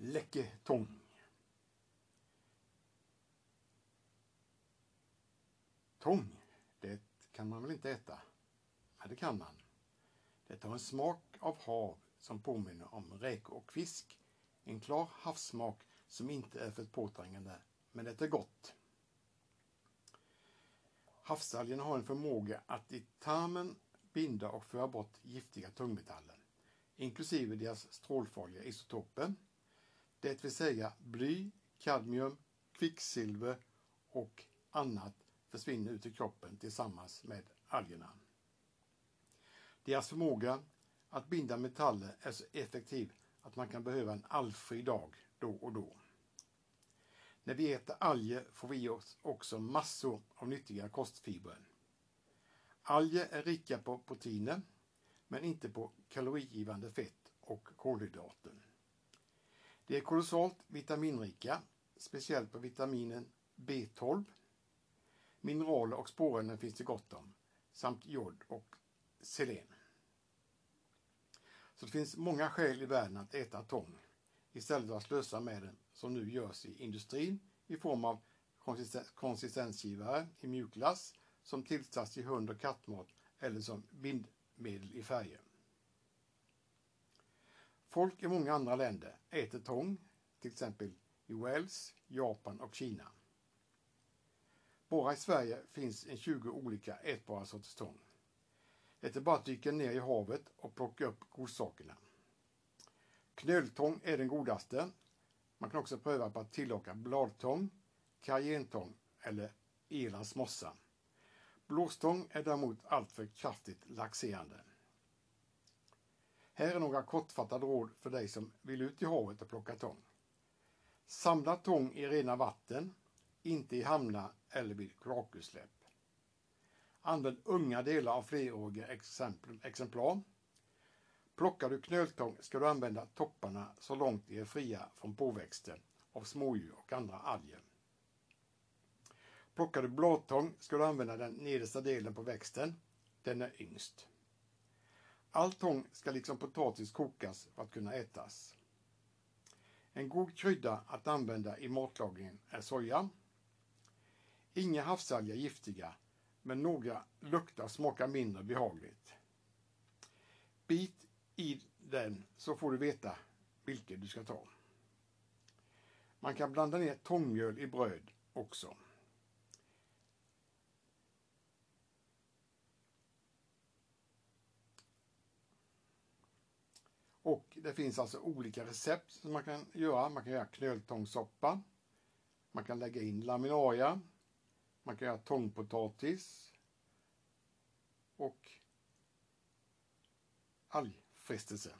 Läcketång. Tång, det kan man väl inte äta? Ja, det kan man. Det har en smak av hav som påminner om räkor och fisk. En klar havssmak som inte är för påträngande, men det är gott. Havsalgerna har en förmåga att i tarmen binda och föra bort giftiga tungmetaller, inklusive deras strålfarliga isotoper, det vill säga bly, kadmium, kvicksilver och annat försvinner ut i kroppen tillsammans med algerna. Deras förmåga att binda metaller är så effektiv att man kan behöva en algfri dag då och då. När vi äter alger får vi i oss också massor av nyttiga kostfibrer. Alger är rika på proteiner, men inte på kalorigivande fett och kolhydrater. De är kolossalt vitaminrika, speciellt på vitaminen B12. Mineraler och spårämnen finns det gott om, samt jod och selen. Så det finns många skäl i världen att äta tång istället för att slösa med den som nu görs i industrin i form av konsistensgivare i mjukglass som tillsatts i hund och kattmat eller som bindmedel i färger. Folk i många andra länder äter tång, till exempel i Wales, Japan och Kina. Bara i Sverige finns en 20 olika ätbara sorters tång. Det är bara att dyka ner i havet och plocka upp godsakerna. Knöltång är den godaste. Man kan också pröva på att tillaga bladtång, kajentång eller Irlands mossa. Blåstång är däremot alltför kraftigt laxerande. Här är några kortfattade råd för dig som vill ut i havet och plocka tång. Samla tång i rena vatten, inte i hamnar eller vid kloakutsläpp. Använd unga delar av fleråriga exemplar. Plockar du knöltång ska du använda topparna så långt de är fria från påväxten av smådjur och andra alger. Plockar du bladtång ska du använda den nedersta delen på växten. Den är yngst. All tång ska liksom potatis kokas för att kunna ätas. En god krydda att använda i matlagningen är soja. Inga havsalger är giftiga, men några luktar och smakar mindre behagligt. Bit i den så får du veta vilken du ska ta. Man kan blanda ner tångmjöl i bröd också. Och det finns alltså olika recept som man kan göra. Man kan göra knöltångssoppa. Man kan lägga in laminaria. Man kan göra tångpotatis. Och algfrestelse.